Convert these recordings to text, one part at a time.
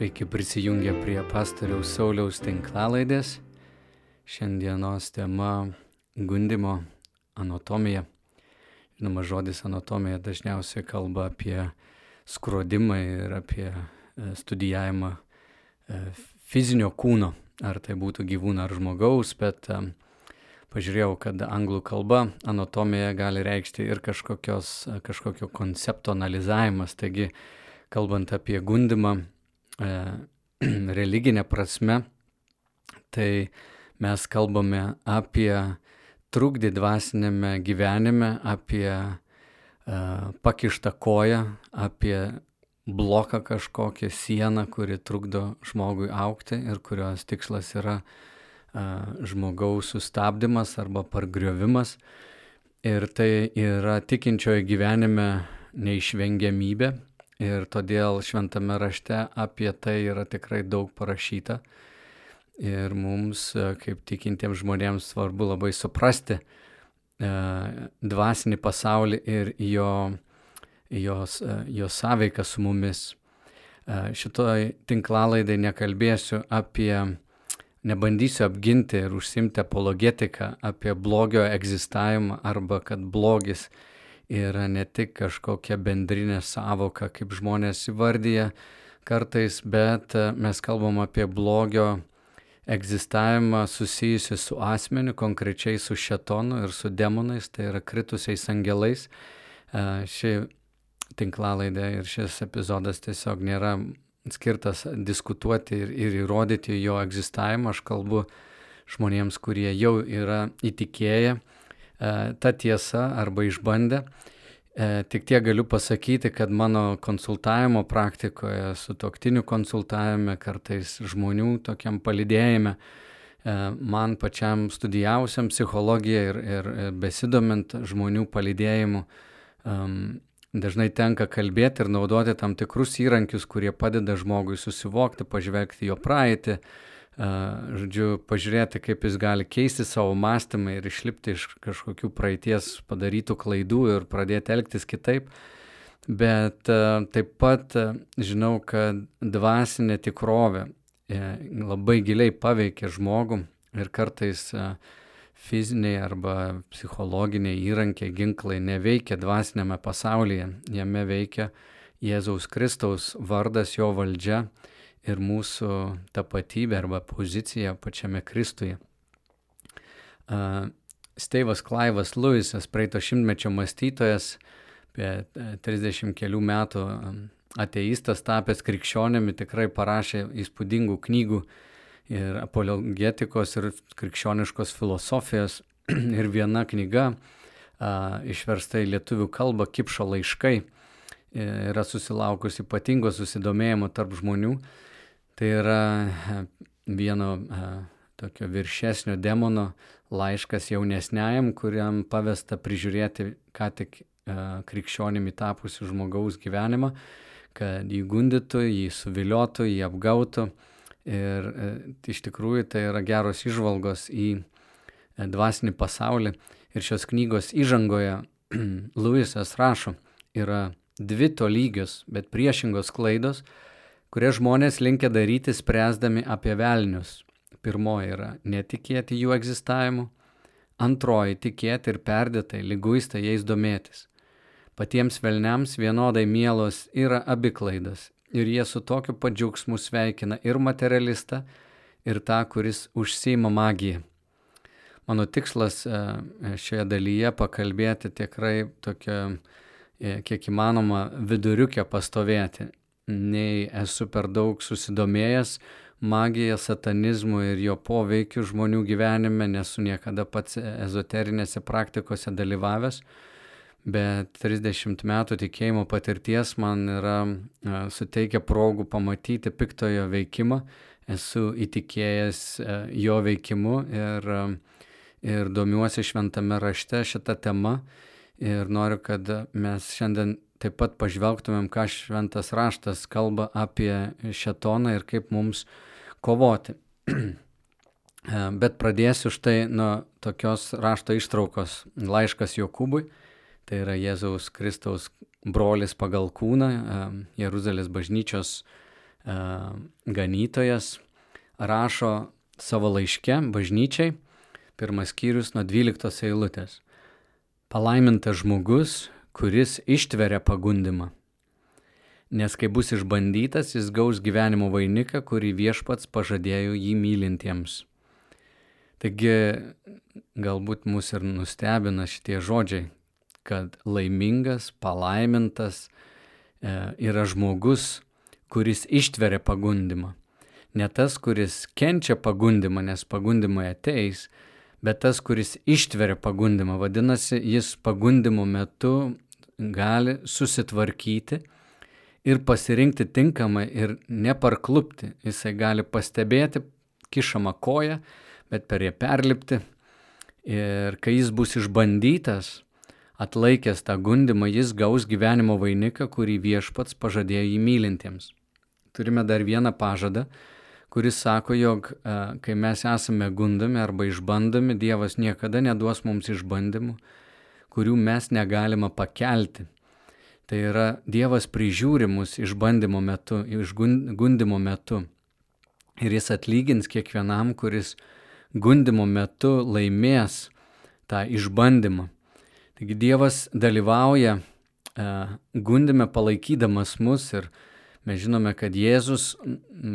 Sveiki prisijungę prie pastoriaus Sauliaus tinklalaidės. Šiandienos tema - gundimo anatomija. Žinoma, žodis anatomija dažniausiai kalba apie skrodimą ir apie e, studijavimą e, fizinio kūno, ar tai būtų gyvūno ar žmogaus, bet e, pažiūrėjau, kad anglų kalba anatomija gali reikšti ir kažkokio koncepto analizavimas. Taigi, kalbant apie gundimą, E, religinė prasme, tai mes kalbame apie trukdį dvasinėme gyvenime, apie uh, pakištą koją, apie bloką kažkokią sieną, kuri trukdo žmogui aukti ir kurios tikslas yra uh, žmogaus sustabdymas arba pargriovimas. Ir tai yra tikinčiojo gyvenime neišvengiamybė, Ir todėl šventame rašte apie tai yra tikrai daug parašyta. Ir mums, e, kaip tikintiems žmonėms, svarbu labai suprasti e, dvasinį pasaulį ir jo, jos, e, jo sąveiką su mumis. E, šitoj tinklalaidai nekalbėsiu apie, nebandysiu apginti ir užsimti apologetiką apie blogio egzistavimą arba kad blogis yra ne tik kažkokia bendrinė savoka, kaip žmonės įvardyja kartais, bet e, mes kalbam apie blogio egzistavimą susijusi su asmeniu, konkrečiai su šetonu ir su demonais, tai yra kritusiais angelais. E, ši tinklalaidė ir šis epizodas tiesiog nėra skirtas diskutuoti ir, ir įrodyti jo egzistavimą. Aš kalbu žmonėms, kurie jau yra įtikėję ta tiesa arba išbandę. E, tik tiek galiu pasakyti, kad mano konsultavimo praktikoje, su toktiniu konsultavime, kartais žmonių tokiam palidėjime, e, man pačiam studijavusiam psichologiją ir, ir besidomint žmonių palidėjimu, dažnai tenka kalbėti ir naudoti tam tikrus įrankius, kurie padeda žmogui susivokti, pažvelgti jo praeitį, žodžiu, pažiūrėti, kaip jis gali keisti savo mąstymą ir išlipti iš kažkokių praeities padarytų klaidų ir pradėti elgtis kitaip. Bet taip pat žinau, kad dvasinė tikrovė e, labai giliai paveikia žmogų ir kartais fiziniai arba psichologiniai įrankiai, ginklai neveikia dvasinėme pasaulyje, jame veikia Jėzaus Kristaus vardas, jo valdžia ir mūsų tapatybę arba poziciją pačiame Kristuje. Steivas Klaivas Lewisas, praeito šimtmečio mąstytojas, apie 30 kelių metų ateistas tapęs krikščionėmi, tikrai parašė įspūdingų knygų ir apologetikos, ir krikščioniškos filosofijos. ir viena knyga, a, išversta į lietuvių kalbą, Kipšo laiškai, e, yra susilaukusi ypatingo susidomėjimo tarp žmonių. Tai yra e, vieno e, tokio viršesnio demono laiškas jaunesniajam, kuriam pavesta prižiūrėti ką tik e, krikščionimi tapusių žmogaus gyvenimą, kad jį gundytų, jį suviliotų, jį apgautų. Ir iš tikrųjų tai yra geros išvalgos į dvasinį pasaulį. Ir šios knygos įžangoje Luisas rašo, yra dvi tolygios, bet priešingos klaidos, kurie žmonės linkia daryti spręsdami apie velnius. Pirmoji yra netikėti jų egzistavimu, antroji tikėti ir perdėtai, lyguistai jais domėtis. Patiems velniams vienodai mielos yra abi klaidas ir jie su tokiu pat džiaugsmu sveikina ir materialistą, ir tą, kuris užsima magiją. Mano tikslas e, šioje dalyje pakalbėti tikrai tokia, e, kiek įmanoma, viduriukė pastovėti nei esu per daug susidomėjęs magija, satanizmu ir jo poveikiu žmonių gyvenime, nesu niekada pats ezoterinėse praktikose dalyvavęs, bet 30 metų tikėjimo patirties man yra suteikę progų pamatyti piktojo veikimą, esu įtikėjęs jo veikimu ir, ir domiuosi šventame rašte šitą temą ir noriu, kad mes šiandien taip pat pažvelgtumėm, ką šventas raštas kalba apie šetoną ir kaip mums kovoti. Bet pradėsiu štai nuo tokios rašto ištraukos laiškas Jokūbui, tai yra Jėzaus Kristaus brolis pagal kūną, Jeruzalės bažnyčios ganytojas rašo savo laiške bažnyčiai, pirmas skyrius nuo 12 eilutės. Palaimintas žmogus, kuris ištveria pagundimą. Nes kai bus išbandytas, jis gaus gyvenimo vainiką, kurį viešpats pažadėjo jį mylintiems. Taigi galbūt mus ir nustebina šitie žodžiai, kad laimingas, palaimintas e, yra žmogus, kuris ištveria pagundimą. Ne tas, kuris kenčia pagundimą, nes pagundimai ateis, bet tas, kuris ištveria pagundimą. Vadinasi, jis pagundimo metu gali susitvarkyti ir pasirinkti tinkamai ir neparklupti. Jisai gali pastebėti kišamą koją, bet per ją perlipti. Ir kai jis bus išbandytas, atlaikęs tą gundimą, jis gaus gyvenimo vainiką, kurį viešpats pažadėjo jį mylintiems. Turime dar vieną pažadą, kuris sako, jog a, kai mes esame gundomi arba išbandomi, Dievas niekada neduos mums išbandymų, kurių mes negalime pakelti. Tai yra Dievas prižiūri mus išbandymo metu, išgundimo metu. Ir jis atlygins kiekvienam, kuris gundimo metu laimės tą išbandymą. Taigi Dievas dalyvauja e, gundime palaikydamas mus ir mes žinome, kad Jėzus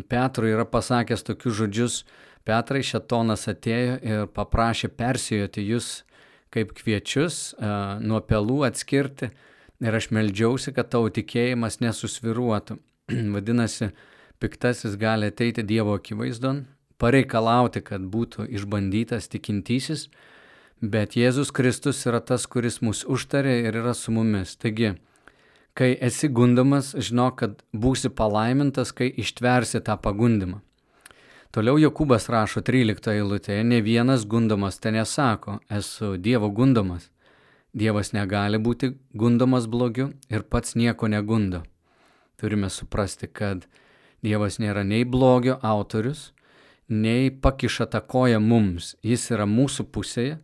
Petrui yra pasakęs tokius žodžius, Petrai šetonas atėjo ir paprašė persijoti jūs kaip kviečius, e, nuo pelų atskirti ir aš melžiausi, kad tavo tikėjimas nesusviruotų. Vadinasi, piktasis gali ateiti Dievo akivaizdon, pareikalauti, kad būtų išbandytas tikintysis, bet Jėzus Kristus yra tas, kuris mus užtarė ir yra su mumis. Taigi, kai esi gundomas, žinok, kad būsi palaimintas, kai ištversi tą pagundimą. Toliau Jokūbas rašo 13 eilutėje, ne vienas gundomas ten nesako, esu Dievo gundomas. Dievas negali būti gundomas blogiu ir pats nieko negundo. Turime suprasti, kad Dievas nėra nei blogio autorius, nei pakiša tą koją mums. Jis yra mūsų pusėje,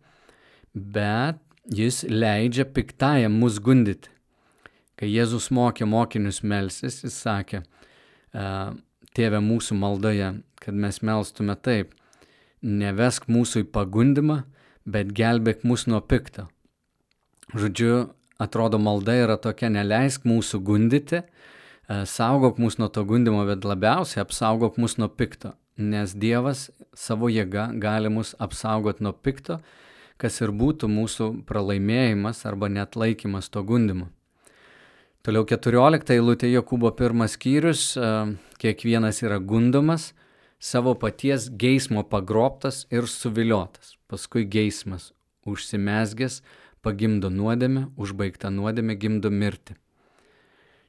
bet jis leidžia piktajam mus gundyti. Kai Jėzus mokė mokinius melsis, jis sakė, tėve mūsų maldoje, kad mes melstume taip, nevesk mūsų į pagundimą, bet gelbėk mus nuo pikto. Žodžiu, atrodo malda yra tokia, neleisk mūsų gundyti, saugok mus nuo to gundimo, bet labiausiai apsaugok mus nuo pikto nes Dievas savo jėga gali mus apsaugoti nuo pikto, kas ir būtų mūsų pralaimėjimas arba net laikymas to gundimu. Toliau 14 eilutė Jokūbo pirmas skyrius, kiekvienas yra gundomas, savo paties geismo pagroptas ir suviliotas, paskui geismas užsimesgęs, pagimdo nuodėmę, užbaigta nuodėmė gimdo mirtį.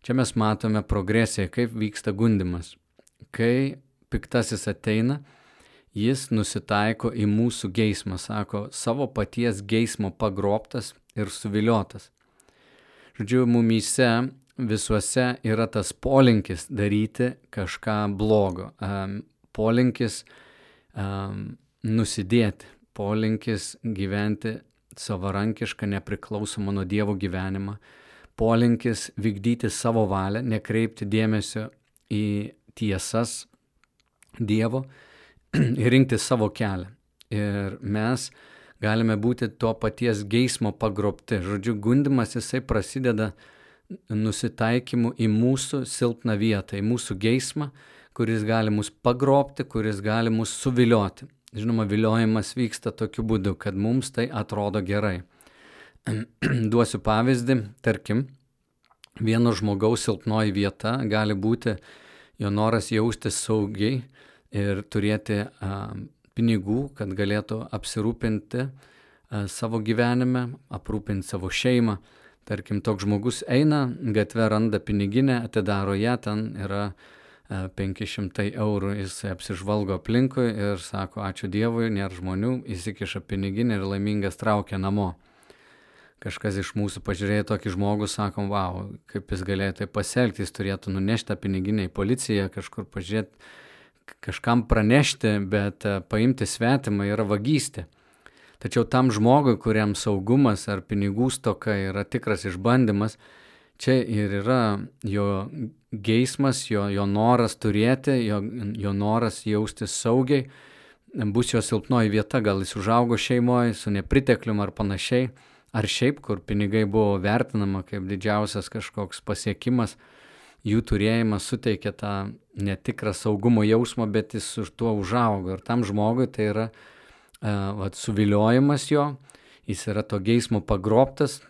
Čia mes matome progresiją, kaip vyksta gundimas. Kai piktasis ateina, jis nusitaiko į mūsų geismą, sako, savo paties geismo pagroptas ir suviliotas. Žodžiu, mumyse visuose yra tas polinkis daryti kažką blogo, polinkis nusidėti, polinkis gyventi savarankišką, nepriklausomą nuo Dievo gyvenimą, polinkis vykdyti savo valią, nekreipti dėmesio į tiesas, Dievo ir rinkti savo kelią. Ir mes galime būti to paties geismo pagrobti. Žodžiu, gundimas jisai prasideda nusitaikymu į mūsų silpną vietą, į mūsų geismą, kuris gali mus pagrobti, kuris gali mus suvilioti. Žinoma, viliojimas vyksta tokiu būdu, kad mums tai atrodo gerai. Duosiu pavyzdį, tarkim, vieno žmogaus silpnoji vieta gali būti jo noras jaustis saugiai ir turėti a, pinigų, kad galėtų apsirūpinti a, savo gyvenime, aprūpinti savo šeimą. Tarkim, toks žmogus eina, gatve randa piniginę, atidaro ją, ten yra a, 500 eurų, jis apsižvalgo aplinkui ir sako, ačiū Dievui, nėra žmonių, įsikiša piniginę ir laimingas traukia namo. Kažkas iš mūsų pažiūrėjo tokį žmogų, sakom, wow, kaip jis galėjo tai pasielgti, jis turėtų nunešti tą piniginę į policiją, kažkur pažiūrėti, kažkam pranešti, bet e, paimti svetimą yra vagystė. Tačiau tam žmogui, kuriam saugumas ar pinigų stoka yra tikras išbandymas, čia ir yra jo geismas, jo, jo noras turėti, jo, jo noras jaustis saugiai bus jo silpnoji vieta, gal jis užaugo šeimoje su nepriteklium ar panašiai, ar šiaip, kur pinigai buvo vertinama kaip didžiausias kažkoks pasiekimas, jų turėjimas suteikia tą netikrą saugumo jausmą, bet jis už tuo užaugo. Ir tam žmogui tai yra uh, vat, suviliojimas jo, jis yra to geismo pagrobtas.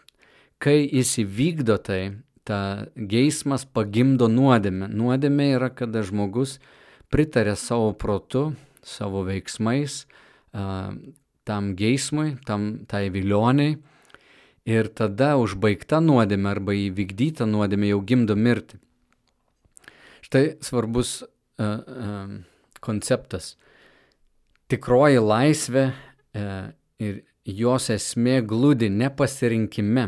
Kai jis įvykdo tai, ta geismas pagimdo nuodėmę. Nuodėmė yra, kada žmogus pritarė savo protu, savo veiksmais uh, tam geismui, tam tai vilioniai. Ir tada užbaigta nuodėmė arba įvykdyta nuodėmė jau gimdo mirtį. Štai svarbus uh, uh, konceptas. Tikroji laisvė uh, ir jos esmė glūdi ne pasirinkime,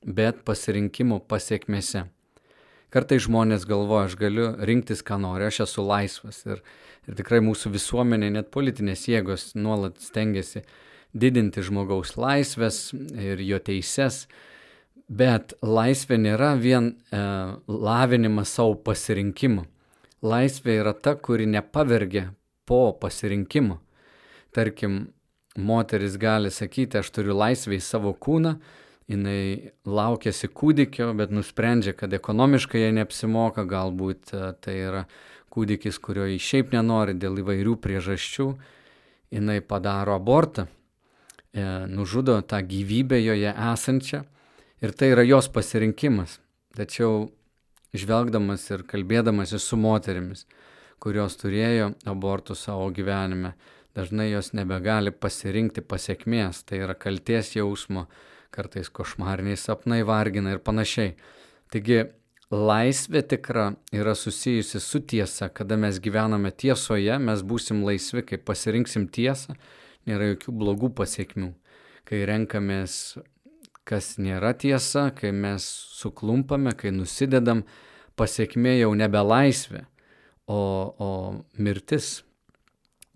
bet pasirinkimo pasiekmėse. Kartai žmonės galvoja, aš galiu rinktis, ką noriu, aš esu laisvas. Ir, ir tikrai mūsų visuomenė, net politinės jėgos nuolat stengiasi didinti žmogaus laisvės ir jo teises. Bet laisvė nėra vien e, lavinimas savo pasirinkimu. Laisvė yra ta, kuri nepavergia po pasirinkimo. Tarkim, moteris gali sakyti, aš turiu laisvę į savo kūną, jinai laukiasi kūdikio, bet nusprendžia, kad ekonomiškai jai neapsimoka, galbūt e, tai yra kūdikis, kurio jį šiaip nenori dėl įvairių priežasčių, jinai padaro abortą, e, nužudo tą gyvybę joje esančią ir tai yra jos pasirinkimas. Tačiau žvelgdamas ir kalbėdamas su moterimis, kurios turėjo abortų savo gyvenime, dažnai jos nebegali pasirinkti pasiekmės, tai yra kalties jausmo, kartais košmariniai sapnai vargina ir panašiai. Taigi laisvė tikra yra susijusi su tiesa, kada mes gyvename tiesoje, mes būsim laisvi, kai pasirinksim tiesą, nėra jokių blogų pasiekmių. Kai renkamės, kas nėra tiesa, kai mes suklumpame, kai nusidedam, pasiekmė jau nebe laisvė, o, o mirtis.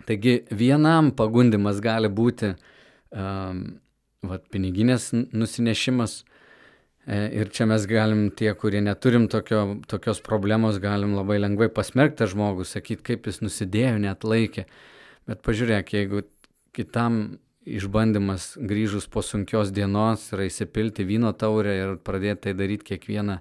Taigi vienam pagundimas gali būti um, vat, piniginės nusinešimas. E, ir čia mes galim, tie, kurie neturim tokio, tokios problemos, galim labai lengvai pasmerkti žmogų, sakyti, kaip jis nusidėjo, net laikė. Bet pažiūrėk, jeigu kitam išbandymas grįžus po sunkios dienos yra įsipilti vyno taurę ir pradėti tai daryti kiekvieną,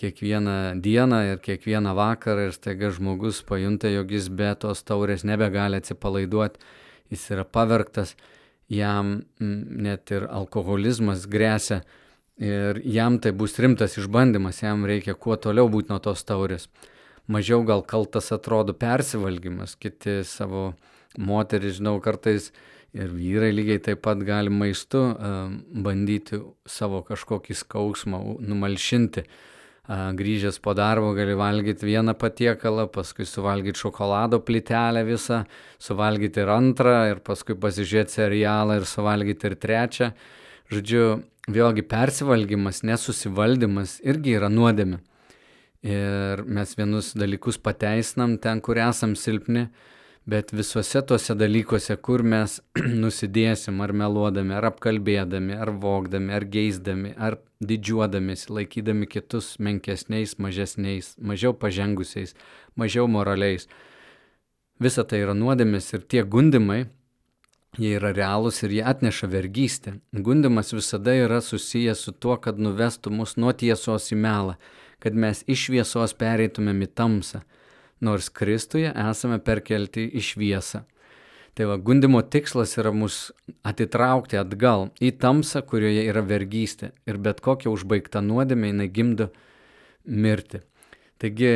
kiekvieną dieną ir kiekvieną vakarą ir staiga žmogus pajunta, jog jis be tos taurės nebegali atsipalaiduoti, jis yra pavergtas jam net ir alkoholizmas grėsia ir jam tai bus rimtas išbandymas, jam reikia kuo toliau būti nuo tos taurės. Mažiau gal kaltas atrodo persivalgymas, kiti savo moteris, žinau, kartais ir vyrai lygiai taip pat gali maistu uh, bandyti savo kažkokį skausmą numalšinti. Uh, grįžęs po darbo gali valgyti vieną patiekalą, paskui suvalgyti šokolado plytelę visą, suvalgyti ir antrą, ir paskui pasižiūrėti serialą ir suvalgyti ir trečią. Žodžiu, vėlgi persivalgymas, nesusivaldymas irgi yra nuodėmė. Ir mes vienus dalykus pateisinam ten, kur esam silpni, bet visuose tuose dalykuose, kur mes nusidėsim, ar meluodami, ar apkalbėdami, ar vogdami, ar geisdami, ar didžiuodamės, laikydami kitus menkesniais, mažesniais, mažiau pažengusiais, mažiau moraliais. Visa tai yra nuodėmės ir tie gundimai, jie yra realūs ir jie atneša vergystę. Gundimas visada yra susijęs su tuo, kad nuvestų mus nuo tiesos į melą, kad mes iš šviesos pereitumėm į tamsą, nors Kristuje esame perkelti į šviesą. Tai va, gundimo tikslas yra mus atitraukti atgal į tamsą, kurioje yra vergystė. Ir bet kokia užbaigta nuodėmė jinai gimdo mirti. Taigi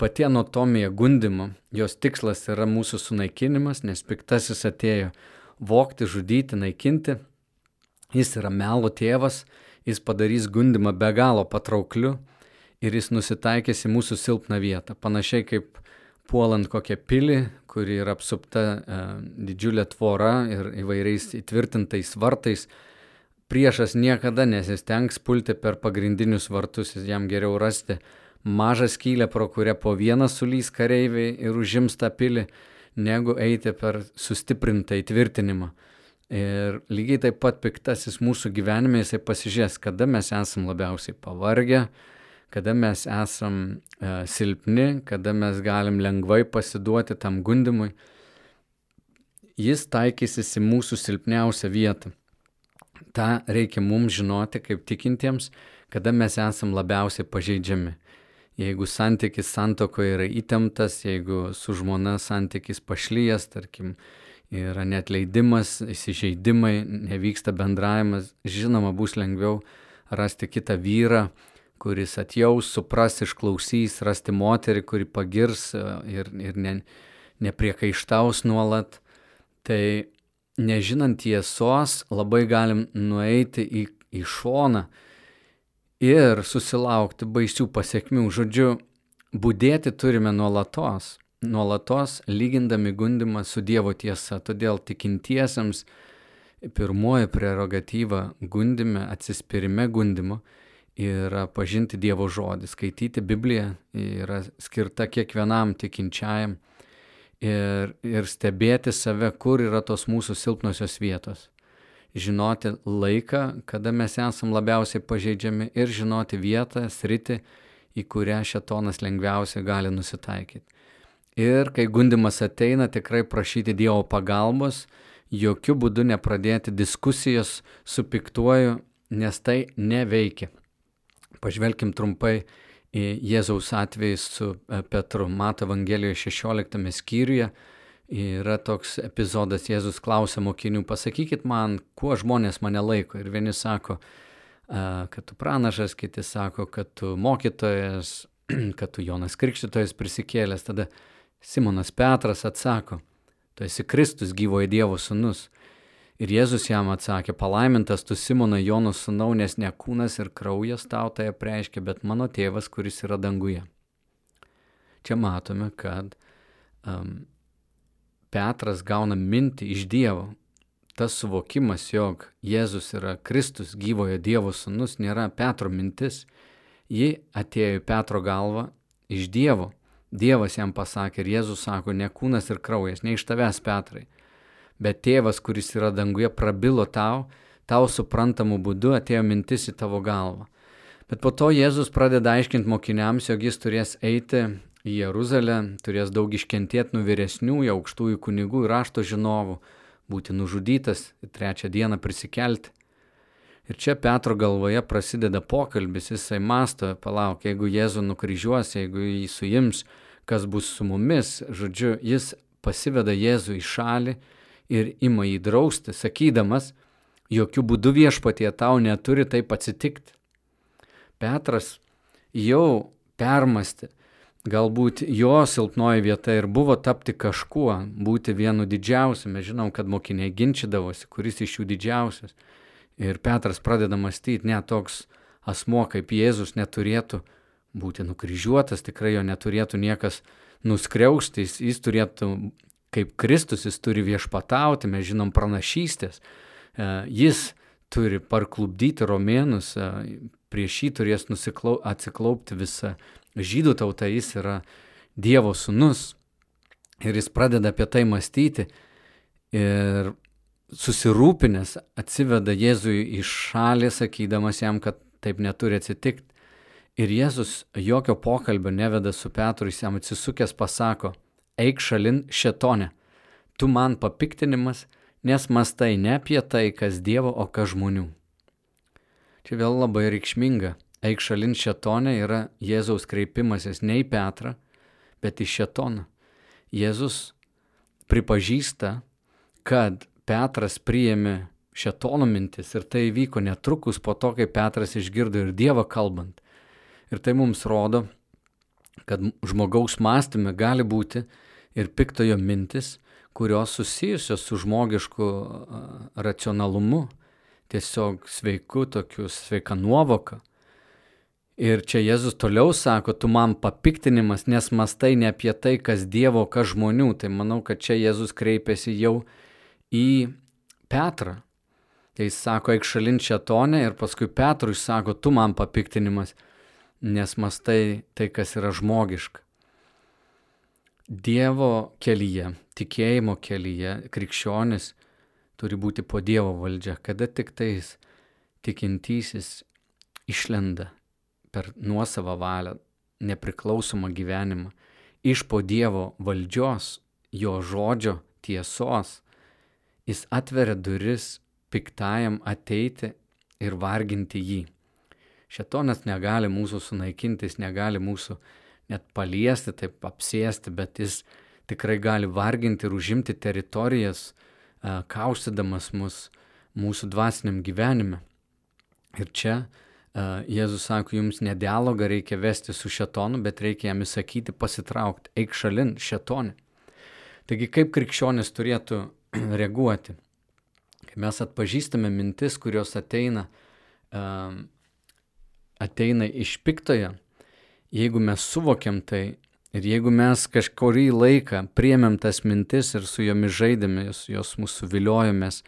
pati anatomija gundimo, jos tikslas yra mūsų sunaikinimas, nes piktasis atėjo vokti, žudyti, naikinti. Jis yra melo tėvas, jis padarys gundimą be galo patraukliu ir jis nusitaikys į mūsų silpną vietą. Panašiai kaip puolant kokią pilį, kuri yra apsupta e, didžiulė tvora ir įvairiais įtvirtintais vartais, priešas niekada nesistengs pulti per pagrindinius vartus, jam geriau rasti mažą skylę, pro kurią po vieną sulys kareiviai ir užims tą pilį, negu eiti per sustiprintą įtvirtinimą. Ir lygiai taip pat piktasis mūsų gyvenime jisai pasižiūrės, kada mes esam labiausiai pavargę, kada mes esam e, silpni, kada mes galim lengvai pasiduoti tam gundimui, jis taikysis į mūsų silpniausią vietą. Ta reikia mums žinoti kaip tikintiems, kada mes esam labiausiai pažeidžiami. Jeigu santykis santokoje yra įtemptas, jeigu su žmona santykis pašlyjas, tarkim, yra net leidimas, įsižeidimai, nevyksta bendravimas, žinoma, bus lengviau rasti kitą vyrą, kuris atjaus, supras, išklausys, rasti moterį, kuri pagirs e, ir, ir ne, nepriekaištaus nuolat. Tai nežinant tiesos labai galim nueiti į, į šoną ir susilaukti baisių pasiekmių. Žodžiu, būdėti turime nuolatos, nuolatos lygindami gundimą su Dievo tiesa. Todėl tikintiesiems pirmoji prerogatyva gundime, atsispirime gundimo yra pažinti Dievo žodį, skaityti Bibliją yra skirta kiekvienam tikinčiajam ir, ir stebėti save, kur yra tos mūsų silpnosios vietos. Žinoti laiką, kada mes esam labiausiai pažeidžiami ir žinoti vietą, sritį, į kurią šetonas lengviausiai gali nusitaikyti. Ir kai gundimas ateina, tikrai prašyti Dievo pagalbos, jokių būdų nepradėti diskusijos su piktuoju, nes tai neveikia. Pažvelkim trumpai į Jėzaus atvejį su e, Petru. Mato Evangelijoje 16 skyriuje yra toks epizodas, Jėzus klausia mokinių, pasakykit man, kuo žmonės mane laiko. Ir vieni sako, kad tu pranašas, kiti sako, kad tu mokytojas, kad tu Jonas Krikštytojas prisikėlęs. Tada Simonas Petras atsako, tu esi Kristus gyvojo Dievo sūnus. Ir Jėzus jam atsakė, palaimintas tu Simono Jono sūnau, nes ne kūnas ir kraujas tau tai apreiškia, bet mano tėvas, kuris yra danguje. Čia matome, kad um, Petras gauna mintį iš Dievo. Tas suvokimas, jog Jėzus yra Kristus, gyvojo Dievo sūnus, nėra Petro mintis. Ji atėjo į Petro galvą iš Dievo. Dievas jam pasakė ir Jėzus sako, ne kūnas ir kraujas, ne iš tavęs Petrai bet tėvas, kuris yra danguje, prabilo tau, tau suprantamu būdu atėjo mintis į tavo galvą. Bet po to Jėzus pradeda aiškinti mokiniams, jog jis turės eiti į Jeruzalę, turės daug iškentėti nuo vyresnių, aukštųjų kunigų ir rašto žinovų, būti nužudytas ir trečią dieną prisikelti. Ir čia Petro galvoje prasideda pokalbis, jisai masto, palauk, jeigu Jėzų nukryžiuos, jeigu jį suims, kas bus su mumis, žodžiu, jis pasiveda Jėzų į šalį ir ima jį drausti, sakydamas, jokių būdų viešpatie tau neturi taip atsitikti. Petras jau permasti, galbūt jo silpnoji vieta ir buvo tapti kažkuo, būti vienu didžiausiu. Mes žinom, kad mokiniai ginčydavosi, kuris iš jų didžiausias. Ir Petras pradeda mąstyti, ne toks asmo kaip Jėzus neturėtų būti nukryžiuotas, tikrai jo neturėtų niekas nuskriausti, jis, jis turėtų kaip Kristus jis turi viešpatauti, mes žinom pranašystės, e, jis turi parklubdyti romėnus, e, prieš jį turės nusiklau, atsiklaupti visa žydų tauta, jis yra Dievo sūnus ir jis pradeda apie tai mąstyti ir susirūpinęs atsiveda Jėzui į šalį, sakydamas jam, kad taip neturi atsitikti. Ir Jėzus jokio pokalbio neveda su Petru, jis jam atsisukęs pasako, eik šalin šetone, tu man papiktinimas, nes mastai ne apie tai, kas Dievo, o kas žmonių. Čia vėl labai reikšminga. Eik šalin šetone yra Jėzaus kreipimasis ne į Petrą, bet į šetoną. Jėzus pripažįsta, kad Petras priėmė šetono mintis ir tai vyko netrukus po to, kai Petras išgirdo ir Dievą kalbant. Ir tai mums rodo, kad žmogaus mąstyme gali būti ir piktojo mintis, kurios susijusios su žmogišku racionalumu, tiesiog sveiku, tokiu sveika nuovoka. Ir čia Jėzus toliau sako, tu man papiktinimas, nes mastai ne apie tai, kas Dievo, kas žmonių. Tai manau, kad čia Jėzus kreipiasi jau į Petrą. Tai jis sako, eik šalin šetonę ir paskui Petrui sako, tu man papiktinimas, nes mastai tai, kas yra žmogiška. Dievo kelyje, tikėjimo kelyje krikščionis turi būti po Dievo valdžia, kada tik tais tikintysis išlenda per nuosavą valią, nepriklausomą gyvenimą, iš po Dievo valdžios, jo žodžio tiesos, jis atveria duris piktajam ateiti ir varginti jį. Šetonas negali mūsų sunaikinti, jis negali mūsų net paliesti, taip apsėsti, bet jis tikrai gali varginti ir užimti teritorijas, kaustydamas mus mūsų dvasiniam gyvenime. Ir čia Jėzus sako, jums ne dialogą reikia vesti su šetonu, bet reikia jam įsakyti pasitraukti, eik šalin šetonį. Taigi kaip krikščionis turėtų reaguoti? Kai mes atpažįstame mintis, kurios ateina, ateina iš piktojo, jeigu mes suvokiam tai ir jeigu mes kažkurį laiką priemėm tas mintis ir su jomis žaidėmės, jos mūsų viliojomės,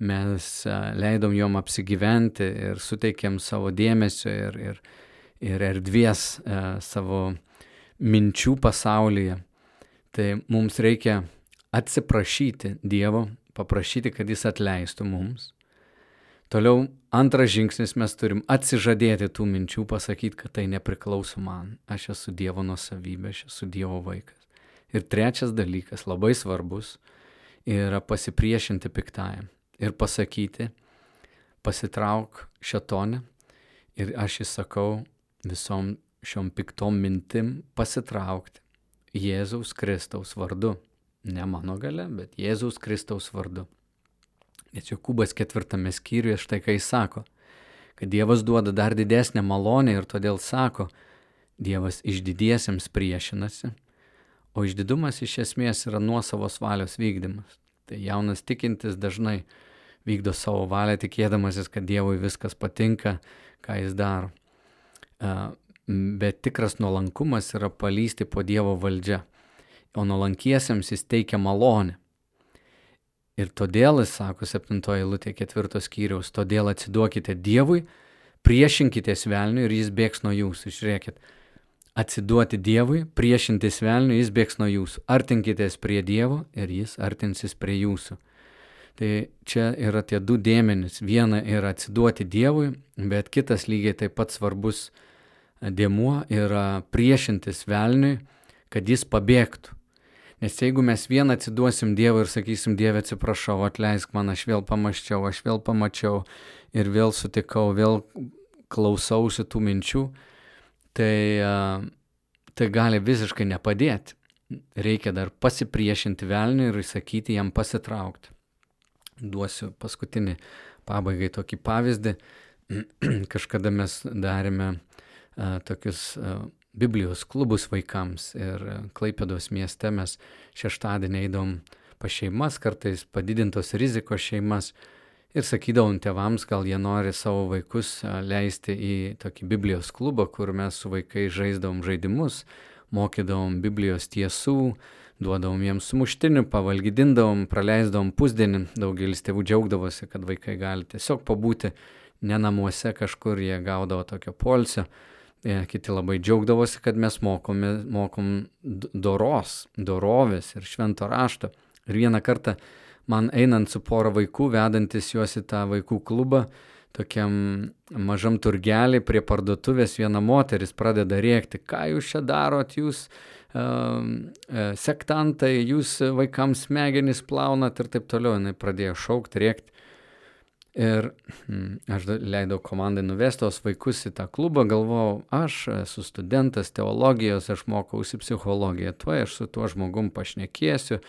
mes leidom jom apsigyventi ir suteikėm savo dėmesio ir, ir, ir erdvės savo minčių pasaulyje, tai mums reikia atsiprašyti Dievo, paprašyti, kad Jis atleistų mums. Toliau antras žingsnis mes turim atsižadėti tų minčių, pasakyti, kad tai nepriklauso man. Aš esu Dievo nusavybė, aš esu Dievo vaikas. Ir trečias dalykas, labai svarbus, yra pasipriešinti piktajam ir pasakyti, pasitrauk šetonę ir aš įsakau visom šiom piktom mintim pasitraukti Jėzaus Kristaus vardu. Ne mano gale, bet Jėzaus Kristaus vardu. Nes Jokūbas ketvirtame skyriuje štai ką jis sako, kad Dievas duoda dar didesnę malonę ir todėl sako, Dievas išdidiesiems priešinasi, o išdidumas iš esmės yra nuosavos valios vykdymas. Tai jaunas tikintis dažnai vykdo savo valią tikėdamasis, kad Dievui viskas patinka, ką jis daro. Bet tikras nuolankumas yra palysti po Dievo valdžia, o nuolankiesiems jis teikia malonę. Ir todėl jis sako septintoji lūtė ketvirtos skyriaus, todėl atsiduokite Dievui, priešinkitės velniui ir jis bėgs nuo jūsų. Žiūrėkit, atsiduoti Dievui, priešintis velniui, jis bėgs nuo jūsų. Artinkitės prie Dievo ir jis artinsis prie jūsų. Tai čia yra tie du dėmenys. Viena yra atsiduoti Dievui, bet kitas lygiai taip pat svarbus dėmuo yra priešintis velniui, kad jis pabėgtų. Nes jeigu mes vien atsiduosim Dievui ir sakysim, Dieve atsiprašau, atleisk man, aš vėl pamaščiau, aš vėl pamačiau ir vėl sutikau, vėl klausausi tų minčių, tai, tai gali visiškai nepadėti. Reikia dar pasipriešinti velniui ir įsakyti jam pasitraukti. Duosiu paskutinį pabaigai tokį pavyzdį. Kažkada mes darėme tokius Biblijos klubus vaikams ir Klaipėdos mieste mes šeštadienį eidom pa šeimas, kartais padidintos rizikos šeimas ir sakydavom tėvams, gal jie nori savo vaikus leisti į tokį Biblijos klubą, kur mes su vaikais žaisdavom žaidimus, mokydavom Biblijos tiesų, duodavom jiems sumuštinių, pavalgydindavom, praleisdavom pusdienį, daugelis tėvų džiaugdavosi, kad vaikai gali tiesiog pabūti ne namuose kažkur, jie gaudavo tokio polsio. E, kiti labai džiaugdavosi, kad mes mokome, mokom doros, dorovės ir švento rašto. Ir vieną kartą man einant su pora vaikų, vedantis juos į tą vaikų klubą, tokiam mažam turgelį prie parduotuvės viena moteris pradeda rėkti, ką jūs čia darot, jūs uh, sektantai, jūs vaikams smegenis plaunat ir taip toliau. Jis pradėjo šaukti, rėkti. Ir mm, aš leidau komandai nuvesti tos vaikus į tą klubą, galvojau, aš esu studentas teologijos, aš mokausi psichologiją, tuo aš su tuo žmogum pašnekėsiu,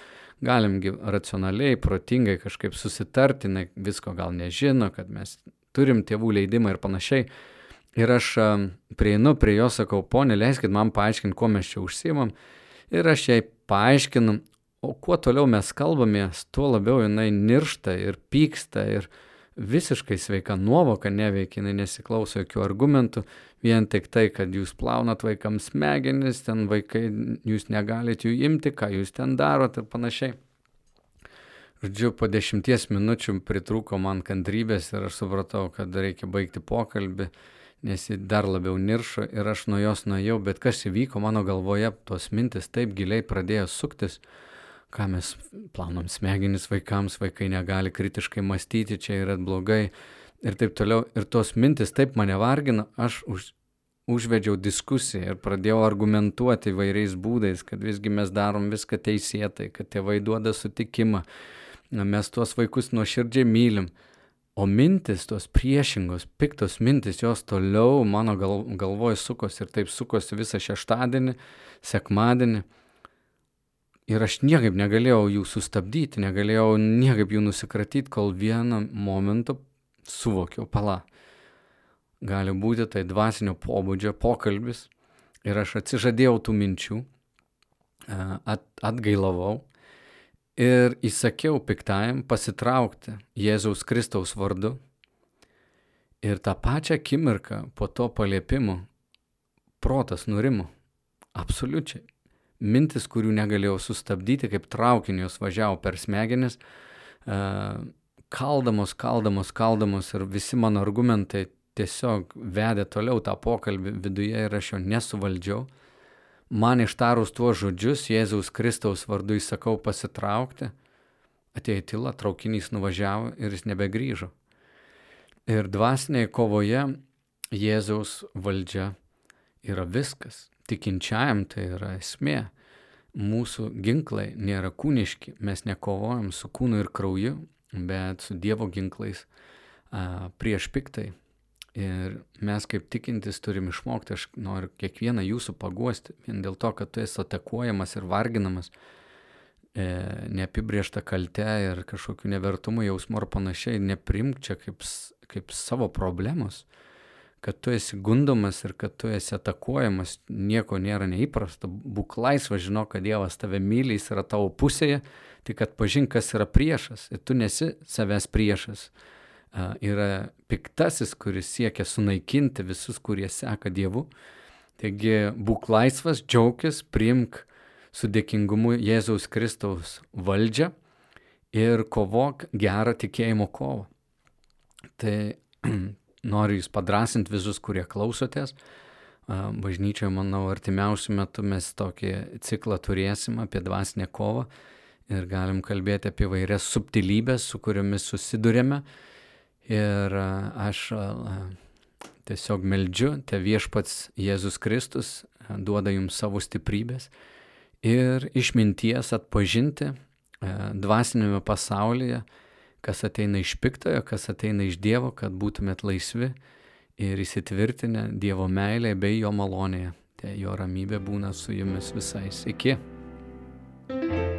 galimgi racionaliai, protingai kažkaip susitarti, ne, visko gal nežino, kad mes turim tėvų leidimą ir panašiai. Ir aš prieinu prie jo, sakau, ponė, leiskit man paaiškinti, kuo mes čia užsimam. Ir aš jai paaiškinu, o kuo toliau mes kalbamės, tuo labiau jinai niršta ir pyksta ir visiškai sveika nuovoka neveikia, jinai nesiklauso jokių argumentų, vien tik tai, kad jūs plaunat vaikams smegenis, ten vaikai, jūs negalit jų imti, ką jūs ten darot ir panašiai. Žodžiu, po dešimties minučių pritrūko man kantrybės ir aš supratau, kad reikia baigti pokalbį, nes ji dar labiau niršo ir aš nuo jos nuėjau, bet kas įvyko mano galvoje, tos mintis taip giliai pradėjo suktis, ką mes plaunam smegenis vaikams, vaikai negali kritiškai mąstyti, čia yra blogai ir taip toliau. Ir tos mintis taip mane vargina, aš už, užvedžiau diskusiją ir pradėjau argumentuoti įvairiais būdais, kad visgi mes darom viską teisėtai, kad tėvai duoda sutikimą, mes tuos vaikus nuoširdžiai mylim. O mintis, tos priešingos, piktos mintis, jos toliau mano gal, galvoje sukosi ir taip sukosi visą šeštadienį, sekmadienį. Ir aš niekaip negalėjau jų sustabdyti, negalėjau niekaip jų nusikratyti, kol vieną momentą suvokiau, pala, gali būti tai dvasinio pobūdžio pokalbis ir aš atsižadėjau tų minčių, at, atgailavau ir įsakiau piktajam pasitraukti Jėzaus Kristaus vardu. Ir tą pačią akimirką po to paliepimo protas nurimo. Absoliučiai. Mintis, kurių negalėjau sustabdyti, kaip traukinius važiavo per smegenis, kaldamos, kaldamos, kaldamos ir visi mano argumentai tiesiog vedė toliau tą pokalbį viduje ir aš jo nesuvaldžiau. Man ištarus tuos žodžius, Jėzaus Kristaus vardu įsakau pasitraukti, atėjo tyla, traukinys nuvažiavo ir jis nebegrįžo. Ir dvasinėje kovoje Jėzaus valdžia yra viskas. Tikinčiajam tai yra esmė. Mūsų ginklai nėra kūniški, mes nekovojam su kūnu ir krauju, bet su Dievo ginklais a, prieš piktai. Ir mes kaip tikintis turim išmokti, aš noriu kiekvieną jūsų paguosti, vien dėl to, kad tu esi atakuojamas ir varginamas, e, neapibriešta kalte ir kažkokiu nevertumu jausmu ar panašiai, neprimk čia kaip, kaip savo problemos, kad tu esi gundomas ir kad tu esi atakuojamas, nieko nėra neįprasta, būk laisvas, žinok, kad Dievas tave myli, jis yra tavo pusėje, tik kad pažink, kas yra priešas ir tu nesi savęs priešas yra piktasis, kuris siekia sunaikinti visus, kurie seka Dievu. Taigi būk laisvas, džiaugis, priimk su dėkingumu Jėzaus Kristaus valdžią ir kovok gerą tikėjimo kovą. Tai noriu Jūs padrasinti visus, kurie klausotės. Bažnyčioje, manau, artimiausių metų mes tokį ciklą turėsim apie dvasinę kovą ir galim kalbėti apie vairias subtilybės, su kuriomis susidurėme Ir aš tiesiog meldžiu, te viešpats Jėzus Kristus duoda jums savo stiprybės ir išminties atpažinti dvasinėme pasaulyje, kas ateina iš piktojo, kas ateina iš Dievo, kad būtumėt laisvi ir įsitvirtinę Dievo meilėje bei jo malonėje. Tai jo ramybė būna su jumis visais. Iki. thank you